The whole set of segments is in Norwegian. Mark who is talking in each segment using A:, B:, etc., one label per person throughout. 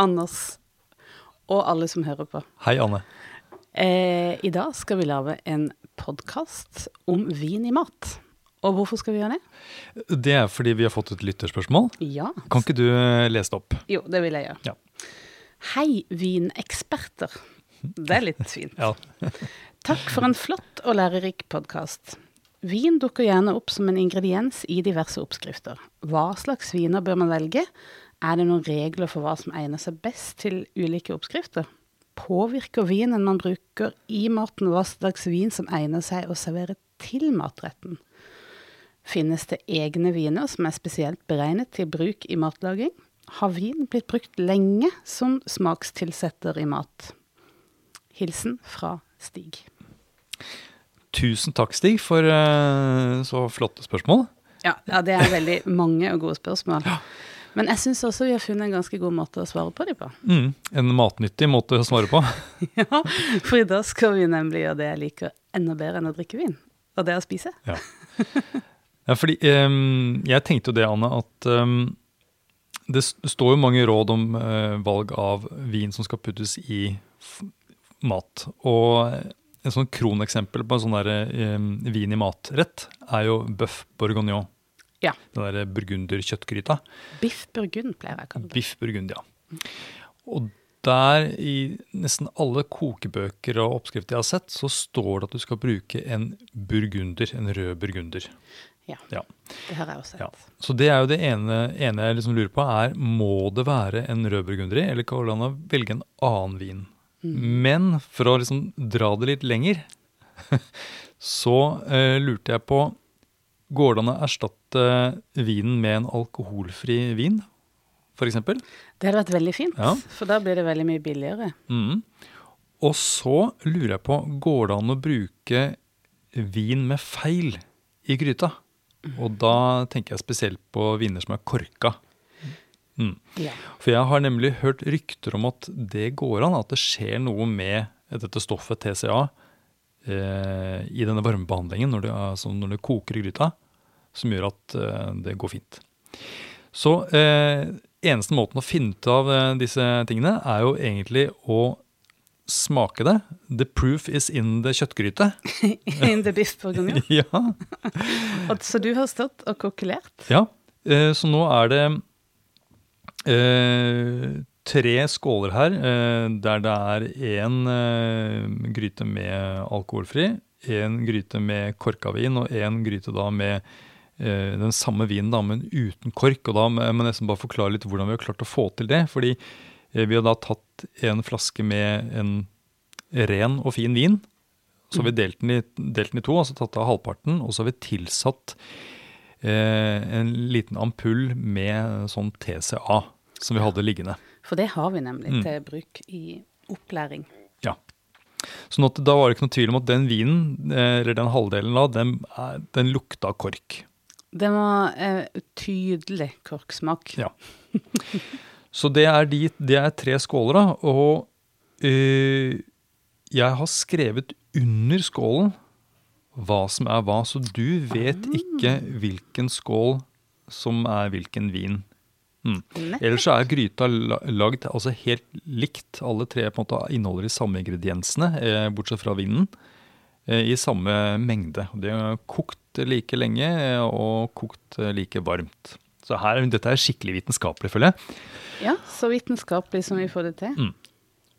A: Anders og alle som hører på.
B: Hei, Anne.
A: Eh, I dag skal vi lage en podkast om vin i mat. Og hvorfor skal vi gjøre det?
B: Det er fordi vi har fått et lytterspørsmål.
A: Ja.
B: Kan ikke du eh, lese det opp?
A: Jo, det vil jeg gjøre.
B: Ja.
A: Hei, vineksperter. Det er litt fint.
B: Ja.
A: Takk for en flott og lærerik podkast. Vin dukker gjerne opp som en ingrediens i diverse oppskrifter. Hva slags viner bør man velge? Er det noen regler for hva som egner seg best til ulike oppskrifter? Påvirker vinen man bruker i maten hva slags vin som egner seg å servere til matretten? Finnes det egne viner som er spesielt beregnet til bruk i matlaging? Har vin blitt brukt lenge som smakstilsetter i mat? Hilsen fra Stig.
B: Tusen takk, Stig, for eh, så flotte spørsmål.
A: Ja, ja, det er veldig mange og gode spørsmål. Men jeg syns også vi har funnet en ganske god måte å svare på dem på.
B: Mm, en matnyttig måte å svare på.
A: Ja, For i dag skal vi nemlig gjøre det jeg liker enda bedre enn å drikke vin. Og det er å spise.
B: Ja, ja fordi um, jeg tenkte jo det, Anne, at um, det står jo mange råd om uh, valg av vin som skal puttes i mat. Og en sånn kroneksempel på en sånn der, um, vin i matrett er jo bøff bourguignon.
A: Ja.
B: Den derre burgunderkjøttgryta.
A: Biff burgund pleier jeg å kalle det.
B: Biff burgund, ja. Og der, i nesten alle kokebøker og oppskrifter jeg har sett, så står det at du skal bruke en burgunder, en rød burgunder.
A: Ja,
B: Ja.
A: det har jeg også
B: Ja.
A: sett.
B: Så det er jo det ene, ene jeg liksom lurer på, er må det være en rød burgunder i, eller kan man velge en annen vin? Men for å liksom dra det litt lenger, så eh, lurte jeg på Går det an å erstatte vinen med en alkoholfri vin, f.eks.?
A: Det hadde vært veldig fint,
B: Ja.
A: for da blir det veldig mye billigere.
B: Mm. Og så lurer jeg på, går det an å bruke vin med feil i gryta? Og da tenker jeg spesielt på viner som er korka. Mm.
A: Ja.
B: For jeg har nemlig hørt rykter om at det går an, at det skjer noe med dette stoffet TCA i denne varmebehandlingen når det, altså når det koker i gryta, som gjør at eh, det går fint. Så eh, eneste måten å finne ut av eh, disse tingene, er jo egentlig å smake det. The proof is in the kjøttgryte.
A: In the biff bourguignon.
B: ja.
A: Og, så du har stått og kokkelert?
B: Ja, eh, så nå er det eh, tre skåler her, eh, der det er én eh, gryte med alkoholfri, én gryte med korka vin og én gryte da med eh, den samme vinen, da, men uten kork. Og da må jeg nesten bare forklare litt hvordan vi har klart å få til det. Fordi vi har da tatt en flaske med en ren og fin vin. Så har vi delt den, i, delt den i to, altså tatt av halvparten, og så har vi tilsatt eh, en liten ampull med sånn TCA som vi hadde liggende.
A: For det har vi nemlig
B: Mm.
A: til bruk i opplæring.
B: Ja. Sånn at da var det ikke noe tvil om at den vinen, eh, eller den halvdelen da, den, er- den lukta kork.
A: Det var eh, tydelig korksmak.
B: Ja. Så det er, de, det er tre skåler, da. Og eh, jeg har skrevet under skålen hva som er hva, så du vet ikke hvilken skål som er hvilken vin. Mm. Ellers er gryta la- lagd altså helt likt. Alle tre på en måte inneholder de samme ingrediensene, eh, bortsett fra vinen, eh, i samme mengde. De er kokt like lenge eh, og kokt eh, like varmt. Så her, dette er skikkelig vitenskapelig, føler jeg.
A: Ja, så vitenskapelig som vi får det til.
B: Mm.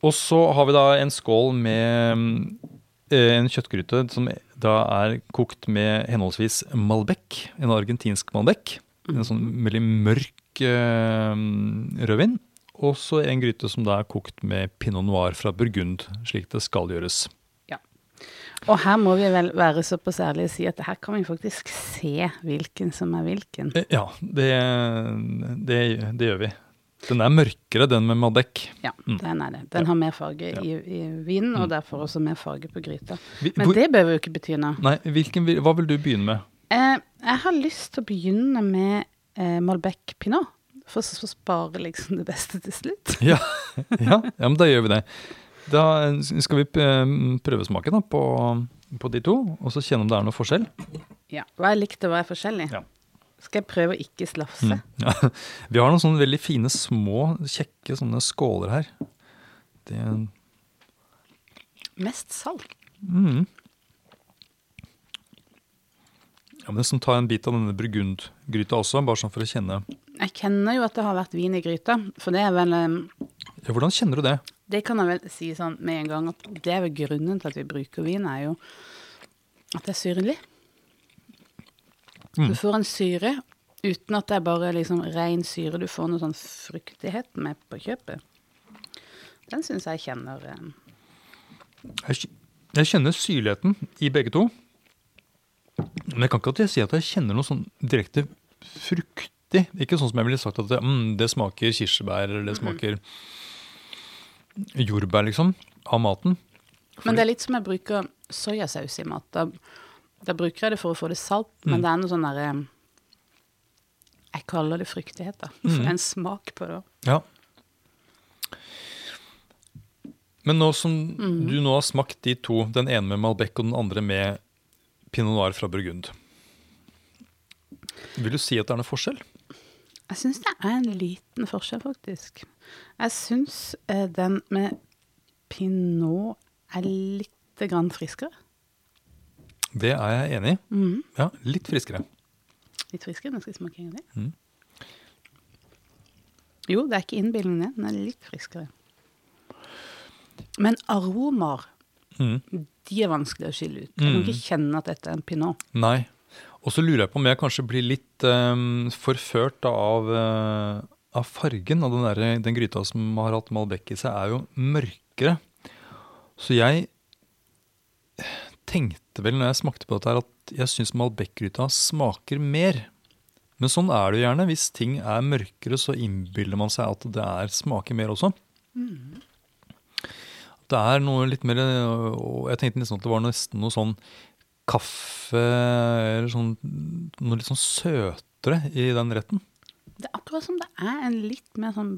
B: Og så har vi da en skål med eh, en kjøttgryte som da er kokt med henholdsvis Malbec, en argentinsk Malbec. En sånn veldig mørk eh, rødvin. Og så en gryte som da er kokt med pinot noir fra Burgund, slik det skal gjøres. Ja.
A: Og her må vi vel være såpass ærlige og si at her kan vi faktisk se hvilken som er hvilken.
B: Eh, Ja, det, det, det gjør vi. Den er mørkere, den med Madec.
A: Ja,
B: Mm.
A: den er det. Den
B: Ja.
A: har mer farge
B: Ja.
A: i, i vinen, og derfor også mer farge på gryta. Men
B: hvor-
A: det behøver jo ikke bety noe.
B: Nei, hvilken, hva vil du begynne med?
A: Eh, jeg har lyst til å begynne med eh, Malbec Pinot, for så sparer liksom det beste til slutt.
B: Ja, ja, ja, men da gjør vi det. Da skal vi p- prøvesmake da, på, på de to, og så kjenne om det er noe forskjell.
A: Ja, Hva er likt og hva er forskjellig?
B: Ja.
A: Skal jeg prøve å ikke slafse?
B: Mm. Ja. Vi har noen sånne veldig fine, små, kjekke sånne skåler her. Det
A: Mest salt.
B: mm. Ja, men sånn, ta en bit av denne burgundgryta også, bare sånn for å kjenne
A: Jeg kjenner jo at det har vært vin i gryta, for det er vel eh,
B: ja, Hvordan kjenner du det?
A: Det kan jeg vel si sånn med en gang at det er vel grunnen til at vi bruker vin, er jo at det er syrlig.
B: Mm.
A: Du får en syre uten at det er bare liksom ren syre. Du får noe sånn fruktighet med på kjøpet. Den syns jeg kjenner eh,
B: Jeg, jeg kjenner syrligheten i begge to. Men jeg kan ikke si at jeg kjenner noe sånn direkte fruktig. Ikke sånn som jeg ville sagt at det, mm, det smaker kirsebær, eller det smaker jordbær, liksom, av maten.
A: Men det er litt som jeg bruker soyasaus i mat. Da, da bruker jeg det for å få det salt,
B: Mm.
A: men det er noe sånn derre Jeg kaller det fruktighet, da. For
B: Mm.
A: det er en smak på det.
B: Ja. Men nå som
A: Mm.
B: du nå har smakt de to, den ene med Malbec og den andre med Pinot Noir fra Burgund, vil du si at det er noe forskjell?
A: Jeg syns det er en liten forskjell, faktisk. Jeg syns eh, den med pinot er litt grann friskere.
B: Det er jeg enig i.
A: Mm.
B: Ja, litt friskere.
A: Litt friskere, den skal jeg smake en gang til.
B: Mhm.
A: Jo, det er ikke innbillingen. Den er litt friskere. Men aromaer,
B: Mhm.
A: de er vanskelig å skille ut. Jeg kan
B: Mhm.
A: ikke kjenne at dette er en pinot.
B: Nei. Og så lurer jeg på om jeg kanskje blir litt um, forført av, uh, av fargen. av den, der, den gryta som har hatt Malbec i seg, er jo mørkere. Så jeg tenkte vel når jeg smakte på dette her, at jeg syns Malbec-gryta smaker mer. Men sånn er det jo gjerne. Hvis ting er mørkere, så innbiller man seg at det er, smaker mer også. Det er noe litt mer og Jeg tenkte nesten at det var nesten noe sånn kaffe eller sånn Noe litt sånn søtere i den retten.
A: Det er akkurat som det er en litt mer sånn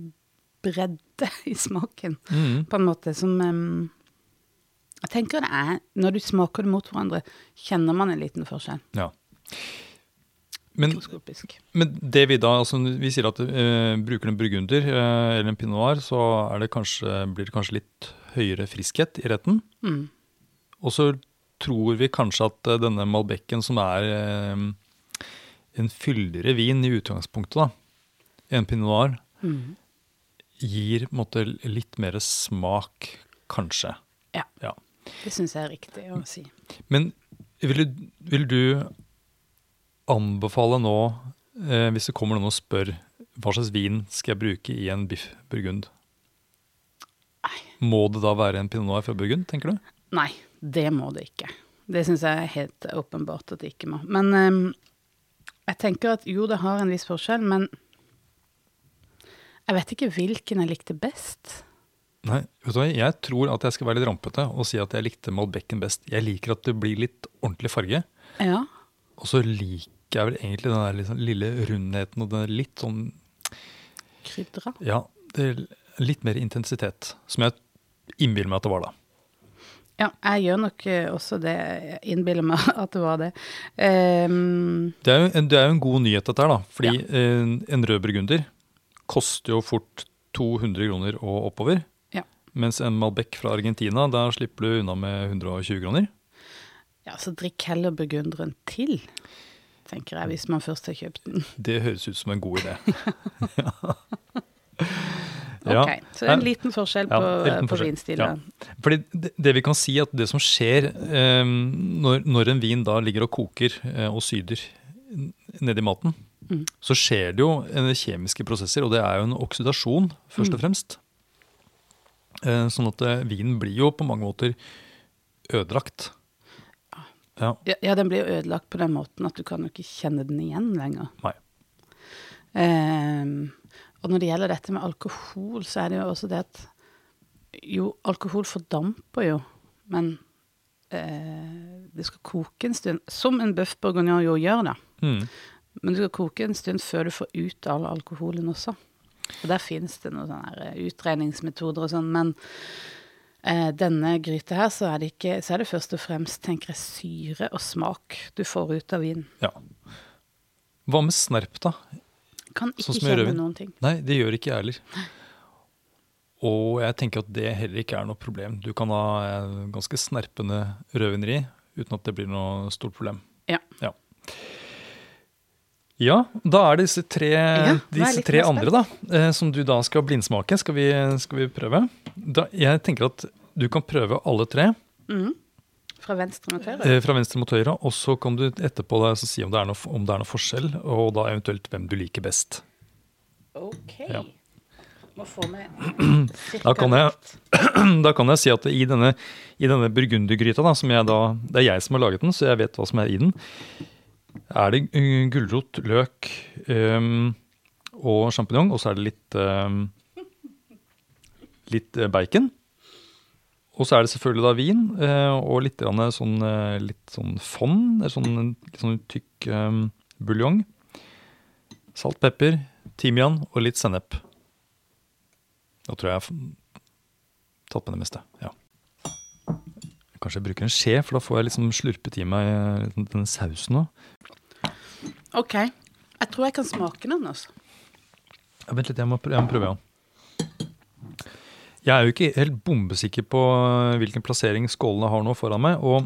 A: bredde i smaken,
B: Mm.
A: på en måte, som um, Jeg tenker det er Når du smaker det mot hverandre, kjenner man en liten forskjell.
B: Ja. Men, men det vi da, altså vi sier at uh, bruker en burgunder uh, eller en pinot noir, så er det kanskje, blir det kanskje litt høyere friskhet i retten.
A: Mm.
B: Og så tror vi kanskje at eh, denne Malbecken som er eh, en fyldigere vin i utgangspunktet, da, en pinot noir,
A: Mm.
B: gir på måte litt mer smak, kanskje.
A: Ja.
B: Ja.
A: Det syns jeg er riktig å si.
B: Men vil du, vil du anbefale nå, eh, hvis det kommer noen og spør hva slags vin skal jeg bruke i en biff burgund? Må det da være en pinot noir fra Burgund, tenker du?
A: Nei, det må det ikke. Det syns jeg er helt åpenbart at det ikke må. Men um, jeg tenker at jo, det har en viss forskjell, men jeg vet ikke hvilken jeg likte best.
B: Nei, vet du hva, jeg tror at jeg skal være litt rampete og si at jeg likte Malbecen best. Jeg liker at det blir litt ordentlig farge,
A: Ja.
B: og så liker jeg vel egentlig den der liksom lille rundheten og den litt sånn,
A: Krydra.
B: ja, det er litt mer intensitet, som jeg innbiller meg at det var da.
A: Ja, jeg gjør nok eh, også det. Jeg innbiller meg at det var det. Um,
B: Det er jo en, det er jo en god nyhet dette her, da. Fordi en, en rød burgunder koster jo fort 200 kroner og oppover.
A: Ja.
B: Mens en Malbec fra Argentina, der slipper du unna med 120 kroner.
A: ja, så drikk heller burgunderen til, tenker jeg, hvis man først har kjøpt den.
B: Det høres ut som en god idé.
A: Ok, Så det er en liten forskjell på,
B: ja, liten
A: på vinstilen. Ja.
B: Fordi det, det vi kan si at det som skjer eh, når, når en vin da ligger og koker eh, og syder nedi maten,
A: Mm.
B: så skjer det jo en kjemiske prosesser, og det er jo en oksidasjon, først
A: Mm.
B: og fremst. Eh, sånn at eh, vinen blir jo på mange måter ødelagt. Ja.
A: Ja, ja, den blir jo ødelagt på den måten at du kan jo ikke kjenne den igjen lenger.
B: Nei.
A: Ehm, og når det gjelder dette med alkohol, så er det jo også det at jo, alkohol fordamper jo, men eh, det skal koke en stund, som en bøff bourguignon jo gjør da.
B: Mm.
A: Men du skal koke en stund før du får ut all alkoholen også. Og der finnes det noen sånne eh, utregningsmetoder og sånn, men eh, denne gryta her, så er, det ikke, så er det først og fremst, tenker jeg, syre og smak du får ut av vinen.
B: Ja. Hva med snerp, da?
A: Kan ikke
B: Sånn
A: kjenne noen ting.
B: Nei, det gjør ikke jeg heller. Og jeg tenker at det heller ikke er noe problem. Du kan ha eh, ganske snerpende rødvineri uten at det blir noe stort problem.
A: Ja.
B: Ja, ja da er det disse tre,
A: er
B: disse tre andre da, eh, som du da skal blindsmake. Skal vi, skal vi prøve? Da, jeg tenker at du kan prøve alle tre
A: Mhm. Fra venstre mot høyre?
B: eh, fra venstre mot høyre, og så kan du etterpå så si om det, er noe, om det er noe forskjell, og da eventuelt hvem du liker best.
A: Ok.
B: Ja.
A: Må få med
B: Da kan jeg, da kan jeg si at i denne, i denne burgundergryta, da, som jeg da, det er jeg som har laget den, så jeg vet hva som er i den, er det uh, gulrot, løk um, og sjampinjong, og så er det litt, um, litt eh, bacon. Og så er det selvfølgelig da vin eh, og litt, sånn, eh, litt sånn fond, eh, sånn, litt sånn tykk um, buljong. Salt, pepper, timian og litt sennep. Da tror jeg jeg har tatt med det meste. ja. Kanskje jeg bruker en skje, for da får jeg liksom slurpet i meg eh, denne sausen òg.
A: Ok. Jeg tror jeg kan smake den. altså.
B: Ja, vent litt, jeg må, prøve, jeg må prøve, ja. Jeg er jo ikke helt bombesikker på eh, hvilken plassering skålene har nå foran meg. Og,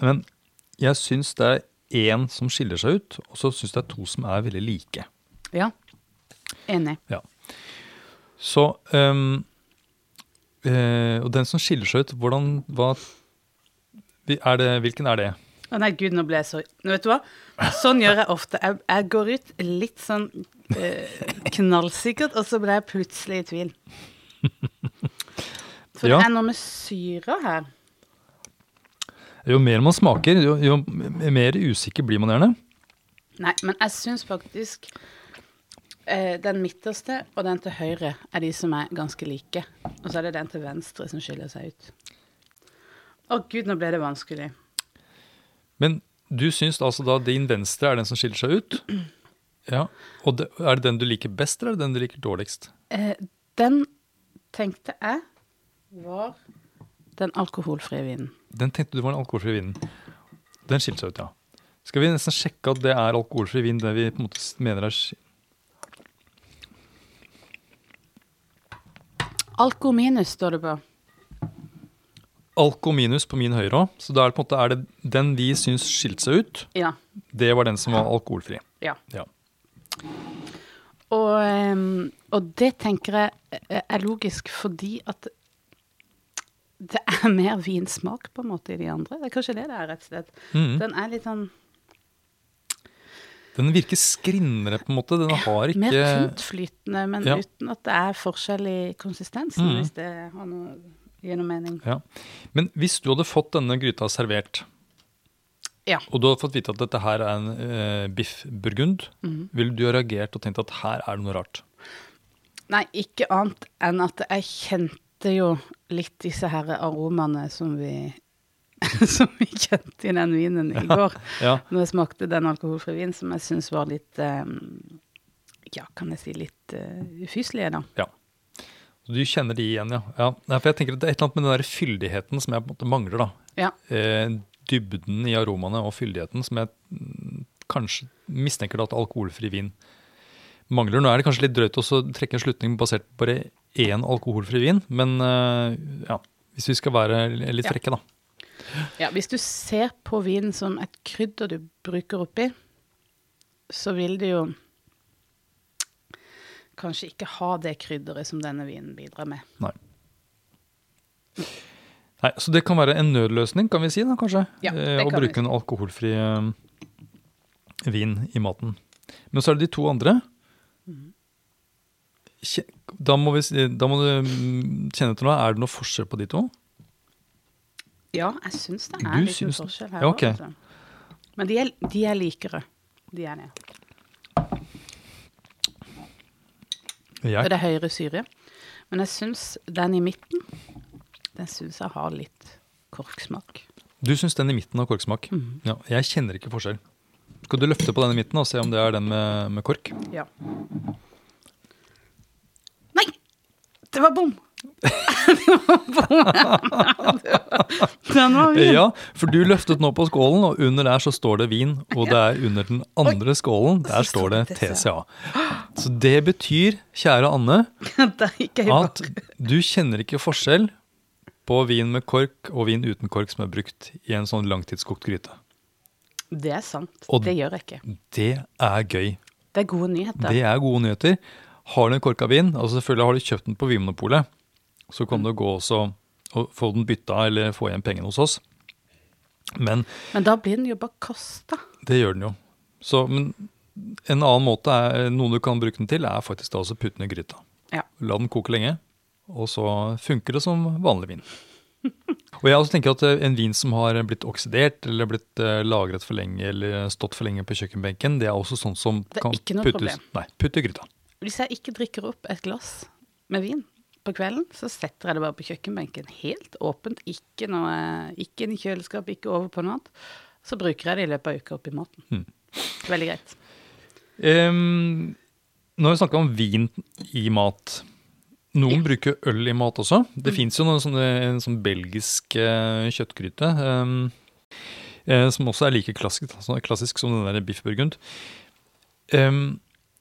B: men jeg syns det er én som skiller seg ut, og så syns det er to som er veldig like.
A: Ja. Enig. Ja.
B: Så um, eh, Og den som skiller seg ut, hvordan hva, er det, Hvilken er det?
A: Å nei, gud, nå ble jeg så Vet du hva? Sånn gjør jeg ofte. Jeg, jeg går ut litt sånn eh, knallsikkert, og så ble jeg plutselig i tvil. For
B: Ja.
A: det er noe med syra her.
B: Jo mer man smaker, jo, jo mer usikker blir man gjerne.
A: Nei, men jeg syns faktisk eh, den midterste og den til høyre er de som er ganske like. Og så er det den til venstre som skiller seg ut. Å gud, nå ble det vanskelig.
B: Men du syns altså da din venstre er den som skiller seg ut? Ja. Og det, er det den du liker best, eller er det den du liker dårligst?
A: Eh, den tenkte jeg var den alkoholfrie vinen.
B: Den tenkte du var den alkoholfrie vinen. Den skilte seg ut, ja. Skal vi nesten sjekke at det er alkoholfri vin, det vi på en måte mener er
A: Alko minus står det på.
B: Alko minus på min høyre òg, så da er det på en måte er det den vi syns skilte seg ut,
A: Ja.
B: det var den som var alkoholfri.
A: ja.
B: Ja.
A: Og, ehm, og det tenker jeg er logisk fordi at det er mer vinsmak på en måte i de andre. Det er kanskje det det er, rett og slett.
B: Mm.
A: Den er litt sånn
B: Den virker skrinnere, på en måte. Den har ikke
A: mer tyntflytende, men
B: Ja.
A: uten at det er forskjell i konsistensen,
B: mm.
A: hvis det har noe gjennom mening.
B: Ja. Men hvis du hadde fått denne gryta servert,
A: Ja.
B: og du hadde fått vite at dette her er en eh, biff burgund,
A: mm.
B: ville du ha reagert og tenkt at her er det noe rart?
A: Nei, ikke annet enn at jeg kjente jo litt disse her aromaene som vi som vi kjente i den vinen i går.
B: Ja,
A: Når jeg smakte den alkoholfrie vinen som jeg syns var litt um, Ja, kan jeg si litt uh, ufyselige, da.
B: ja. Så du kjenner de igjen, ja. ja. For jeg tenker at Det er et eller annet med den der fyldigheten som jeg på en måte mangler. da.
A: Ja.
B: Eh, dybden i aromaene og fyldigheten som jeg kanskje mistenker at alkoholfri vin mangler. Nå er det kanskje litt drøyt også å trekke en slutning basert på bare én alkoholfri vin, men eh, ja, hvis vi skal være litt
A: Ja.
B: frekke, da.
A: ja. Hvis du ser på vin som et krydder du bruker oppi, så vil det jo kanskje ikke ha det krydderet som denne vinen bidrar med.
B: Nei. Nei, Så det kan være en nødløsning, kan vi si, da, kanskje?
A: Ja,
B: eh, å
A: kan
B: bruke en alkoholfri eh, vin i maten. Men så er det de to andre.
A: Mhm.
B: Da må, vi, da må du mm, kjenne til noe. Er det noe forskjell på de to?
A: Ja, jeg syns det
B: Du
A: er litt
B: syns
A: forskjell her
B: Ja,
A: okay. altså. Men de er, de er likere. De er det.
B: Jeg,
A: det er høyere syre. Men jeg syns den i midten, den syns jeg har litt korksmak.
B: du syns den i midten har korksmak?
A: Mm.
B: Ja, jeg kjenner ikke forskjell. Skal du løfte på den i midten og se om det er den med, med kork?
A: Ja. Det var bom! Den var fin.
B: Ja, for du løftet nå på skålen, og under der så står det vin. Og det er under den andre skålen, der står det TCA. Så det betyr, kjære Anne, at du kjenner ikke forskjell på vin med kork og vin uten kork som er brukt i en sånn langtidskokt gryte.
A: Det er sant.
B: Og-
A: Det gjør jeg ikke.
B: Det er gøy.
A: Det er gode nyheter.
B: Det er gode nyheter. Har du en korka vin, altså selvfølgelig har du kjøpt den på Vinmonopolet, så kan du gå også og få den bytta eller få igjen pengene hos oss. Men
A: Men da blir den jo bare kasta.
B: det gjør den jo. Så, men en annen måte, er, noe du kan bruke den til, er faktisk da å putte den i gryta.
A: Ja.
B: La den koke lenge, og så funker det som vanlig vin. Og jeg også tenker at eh, En vin som har blitt oksidert eller blitt eh, lagret for lenge eller stått for lenge på kjøkkenbenken, det er også sånn som kan puttes
A: problem.
B: Nei, putte i gryta.
A: Hvis jeg ikke drikker opp et glass med vin på kvelden, så setter jeg det bare på kjøkkenbenken. Helt åpent. Ikke noe Ikke inn i kjøleskap, ikke over på noe annet. Så bruker jeg det i løpet av uka oppi maten.
B: Mm.
A: Veldig greit.
B: Um, har vi snakka om vin i mat. Noen
A: Ja.
B: bruker øl i mat også. Det fins jo noen sånne, en sånn belgisk uh, kjøttgryte um, uh, som også er like klassisk, altså klassisk som den der biff burgund. Um,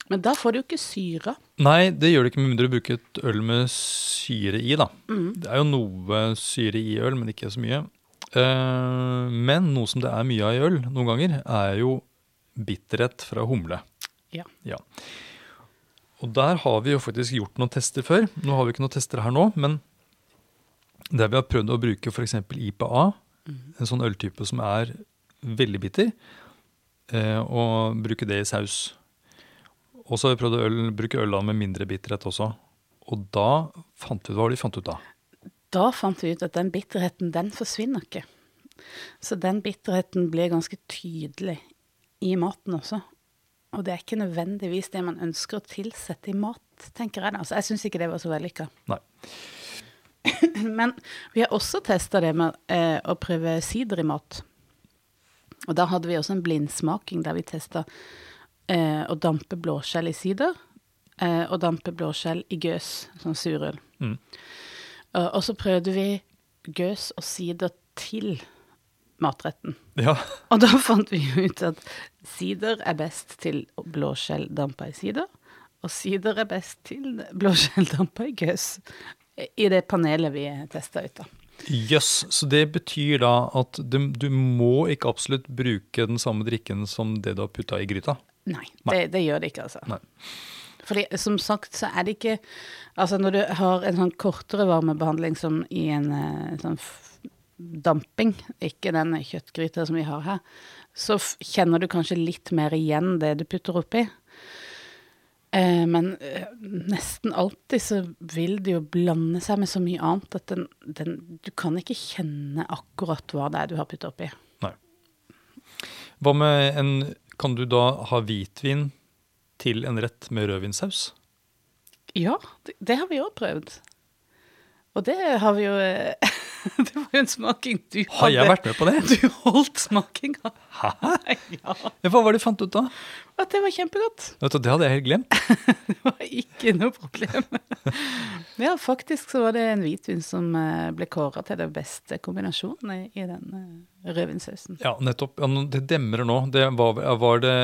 A: Men da får du jo ikke syre.
B: nei, det gjør det ikke med mindre du bruker et øl med syre i, da.
A: Mm.
B: Det er jo noe syre i øl, men ikke så mye. Eh, men noe som det er mye av i øl noen ganger, er jo bitterhet fra humle.
A: Ja.
B: Og der har vi jo faktisk gjort noen tester før. Nå har vi ikke noen tester her nå, men der vi har prøvd å bruke f.eks. IPA, en sånn øltype som er veldig bitter, eh, og bruke det i saus. Og så har vi prøvd å øl, bruke ølene med mindre bitterhet også. Og da fant vi hva var det vi fant ut da.
A: Da fant vi ut at den bitterheten, den forsvinner ikke. Så den bitterheten blir ganske tydelig i maten også. Og det er ikke nødvendigvis det man ønsker å tilsette i mat, tenker jeg Altså, jeg syns ikke det var så vellykka. Men vi har også testa det med eh, å prøve sider i mat. Og da hadde vi også en blindsmaking der vi testa eh, å dampe blåskjell i sider. Eh, og dampe blåskjell i gøs, sånn surøl.
B: Mm.
A: Uh, og så prøvde vi gøs og sider til matretten.
B: Ja,
A: Og da fant vi ut at sider er best til blåskjell dampa i sider, og sider er best til blåskjell dampa i gøs. I det panelet vi testa ut, da.
B: Jøss. Så det betyr da at du, du må ikke absolutt bruke den samme drikken som det du har putta i gryta?
A: Nei. Det, det gjør det ikke, altså.
B: Nei.
A: Fordi som sagt så er det ikke Altså når du har en sånn kortere varmebehandling som i en eh, sånn damping, ikke den kjøttgryta som vi har her, så kjenner du kanskje litt mer igjen det du putter oppi. Eh, men eh, nesten alltid så vil det jo blande seg med så mye annet at den, den Du kan ikke kjenne akkurat hva det er du har putta oppi.
B: Nei. Hva med en Kan du da ha hvitvin til en rett med rødvinsaus?
A: Ja, det, det har vi òg prøvd. Og det har vi jo eh, Det var jo en smaking du hadde.
B: Har jeg vært med på det?
A: Du holdt smakinga.
B: Hæ?
A: Ja.
B: Hva var det du fant ut da?
A: At det var kjempegodt.
B: Vet du, Det hadde jeg helt glemt.
A: Det var ikke noe problem. Ja, faktisk så var det en hvitvin som eh, ble kåra til den beste kombinasjonen i, den rødvinssausen.
B: Ja, nettopp. Det demrer nå. Det var, var det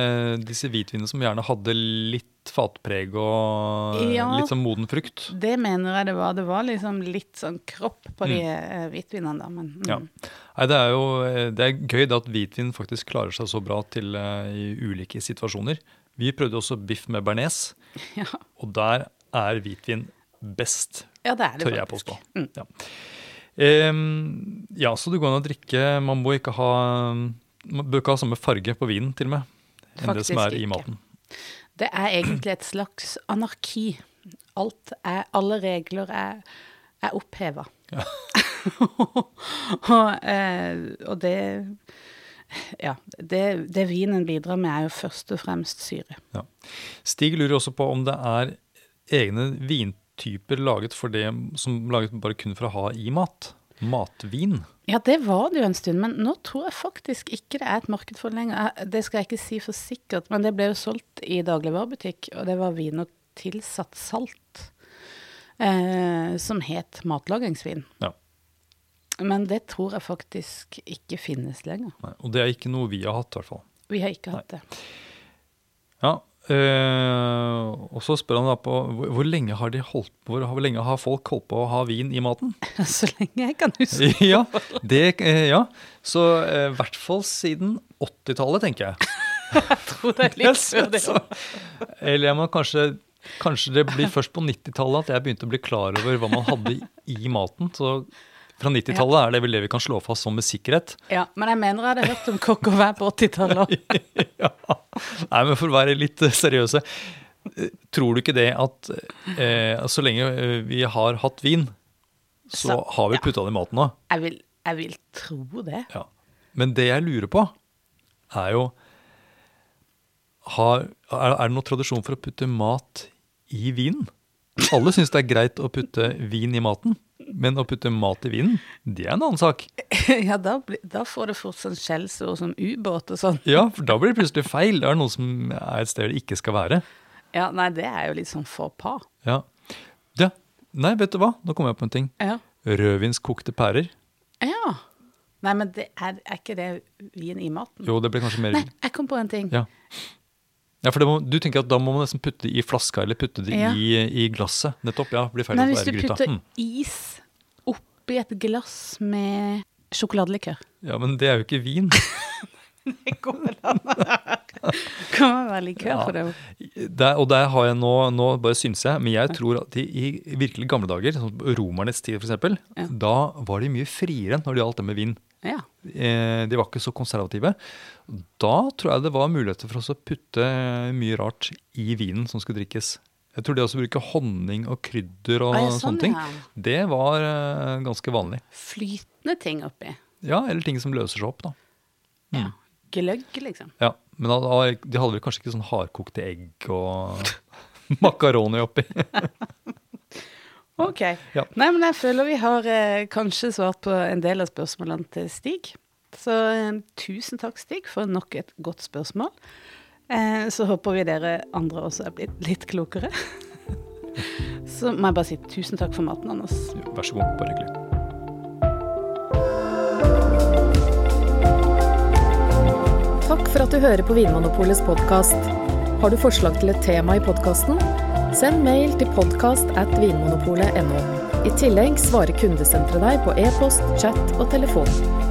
B: disse hvitvinene som gjerne hadde litt fatpreg og
A: Ja.
B: litt sånn moden frukt?
A: Det mener jeg det var. Det var liksom litt sånn kropp på de mm. hvitvinene, da. Men mm.
B: Ja. Nei, det er jo det er gøy det at hvitvin faktisk klarer seg så bra til uh, i ulike situasjoner. Vi prøvde også biff med bearnés,
A: ja.
B: og der er hvitvin best,
A: ja, det er det
B: tør jeg
A: faktisk.
B: påstå.
A: Mm.
B: Ja. Um, ja, så det går an å drikke Man må ikke ha Man bør ikke ha samme farge på vinen, til og med, enn det som
A: Faktisk
B: er i
A: ikke.
B: maten.
A: Det er egentlig et slags anarki. Alt er, alle regler er, er oppheva. og, eh, og det Ja. Det, det vinen bidrar med, er jo først og fremst syre.
B: Stig lurer også på om det er egne vintyper laget for det som laget bare kun for å ha i mat. Matvin.
A: Ja, det var det jo en stund, men nå tror jeg faktisk ikke det er et marked for det lenger. Det skal jeg ikke si for sikkert, men det ble jo solgt i dagligvarebutikk, og det var vin og tilsatt salt. eh, som het matlagringsvin.
B: Ja.
A: Men det tror jeg faktisk ikke finnes lenger.
B: Nei, og det er ikke noe vi har hatt, i hvert fall.
A: Vi har ikke hatt det.
B: Ja, øh, og så spør han da på hvor, hvor lenge har de holdt hvor, hvor lenge har folk holdt på å ha vin i maten?
A: Så lenge jeg kan huske.
B: ja, det, øh, ja, så øh, i hvert fall siden 80-tallet, tenker jeg.
A: Jeg tror det er litt før det.
B: Eller må kanskje, kanskje det blir først på 90-tallet at jeg begynte å bli klar over hva man hadde i maten. Så fra 90-tallet er det vel det vi kan slå fast som med sikkerhet.
A: Ja, men jeg mener jeg hadde hørt om kokk og vær på 80-tallet.
B: ja. Nei, men for å være litt eh, seriøse. eh, Tror du ikke det at eh, så lenge eh, vi har hatt vin, så
A: Så-
B: har vi
A: ja.
B: putta det i maten nå?
A: Jeg vil, jeg vil tro det.
B: Ja. Men det jeg lurer på, er jo har, er, det noen tradisjon for å putte mat i vinen? Alle syns det er greit å putte vin i maten, men å putte mat i vinen, det er en annen sak.
A: Ja, da, blir- da får det fort sånn skjellsord som ubåt og sånn.
B: Ja, for da blir det plutselig feil. Det er noe som er et sted det ikke skal være.
A: Ja, nei, det er jo litt sånn for pa.
B: Ja. ja. Nei, vet du hva? Nå kommer jeg på en ting.
A: Ja.
B: Rødvinskokte pærer.
A: ja. Nei, men det er, er ikke det vin i maten?
B: Jo, det blir kanskje mer
A: Nei, jeg kom på en ting.
B: Ja. Ja, for det må, Du tenker at da må man nesten putte det i flaska eller putte det
A: Ja.
B: i, i glasset. Nettopp. ja, blir ferdig
A: Nei, hvis du putter
B: Mm.
A: is oppi et glass med sjokoladelikør.
B: Ja, men det er jo ikke vin.
A: Det vel an. Kan være likør
B: Ja.
A: for det?
B: Der, og der har jeg nå, nå bare syns jeg, men jeg tror at i, i virkelig gamle dager, som romernes tid f.eks.,
A: Ja.
B: da var de mye friere når det gjaldt det med vin.
A: Ja.
B: Eh, de var ikke så konservative. Da tror jeg det var muligheter for oss å putte mye rart i vinen som skulle drikkes. Jeg tror det å bruke honning og krydder og
A: Ah, ja, sånn,
B: sånne ting,
A: ja.
B: det var uh, ganske vanlig.
A: Flytende ting oppi.
B: Ja, eller ting som løser seg opp, da.
A: Ja. Gløgg, liksom.
B: Ja, Men da, de hadde vel kanskje ikke sånn hardkokte egg og makaroni oppi.
A: Ok.
B: Ja.
A: Nei, men jeg føler vi har eh, kanskje svart på en del av spørsmålene til Stig. Så eh, tusen takk, Stig, for nok et godt spørsmål. Eh, så håper vi dere andre også er blitt litt klokere. så må jeg bare si tusen takk for maten, Anders.
B: Vær så god, bare hyggelig.
C: Takk for at du hører på Vinmonopolets podkast. Har du forslag til et tema i podkasten? Send mail til podkast at vinmonopolet.no. I tillegg svarer kundesenteret deg på e-post, chat og telefon.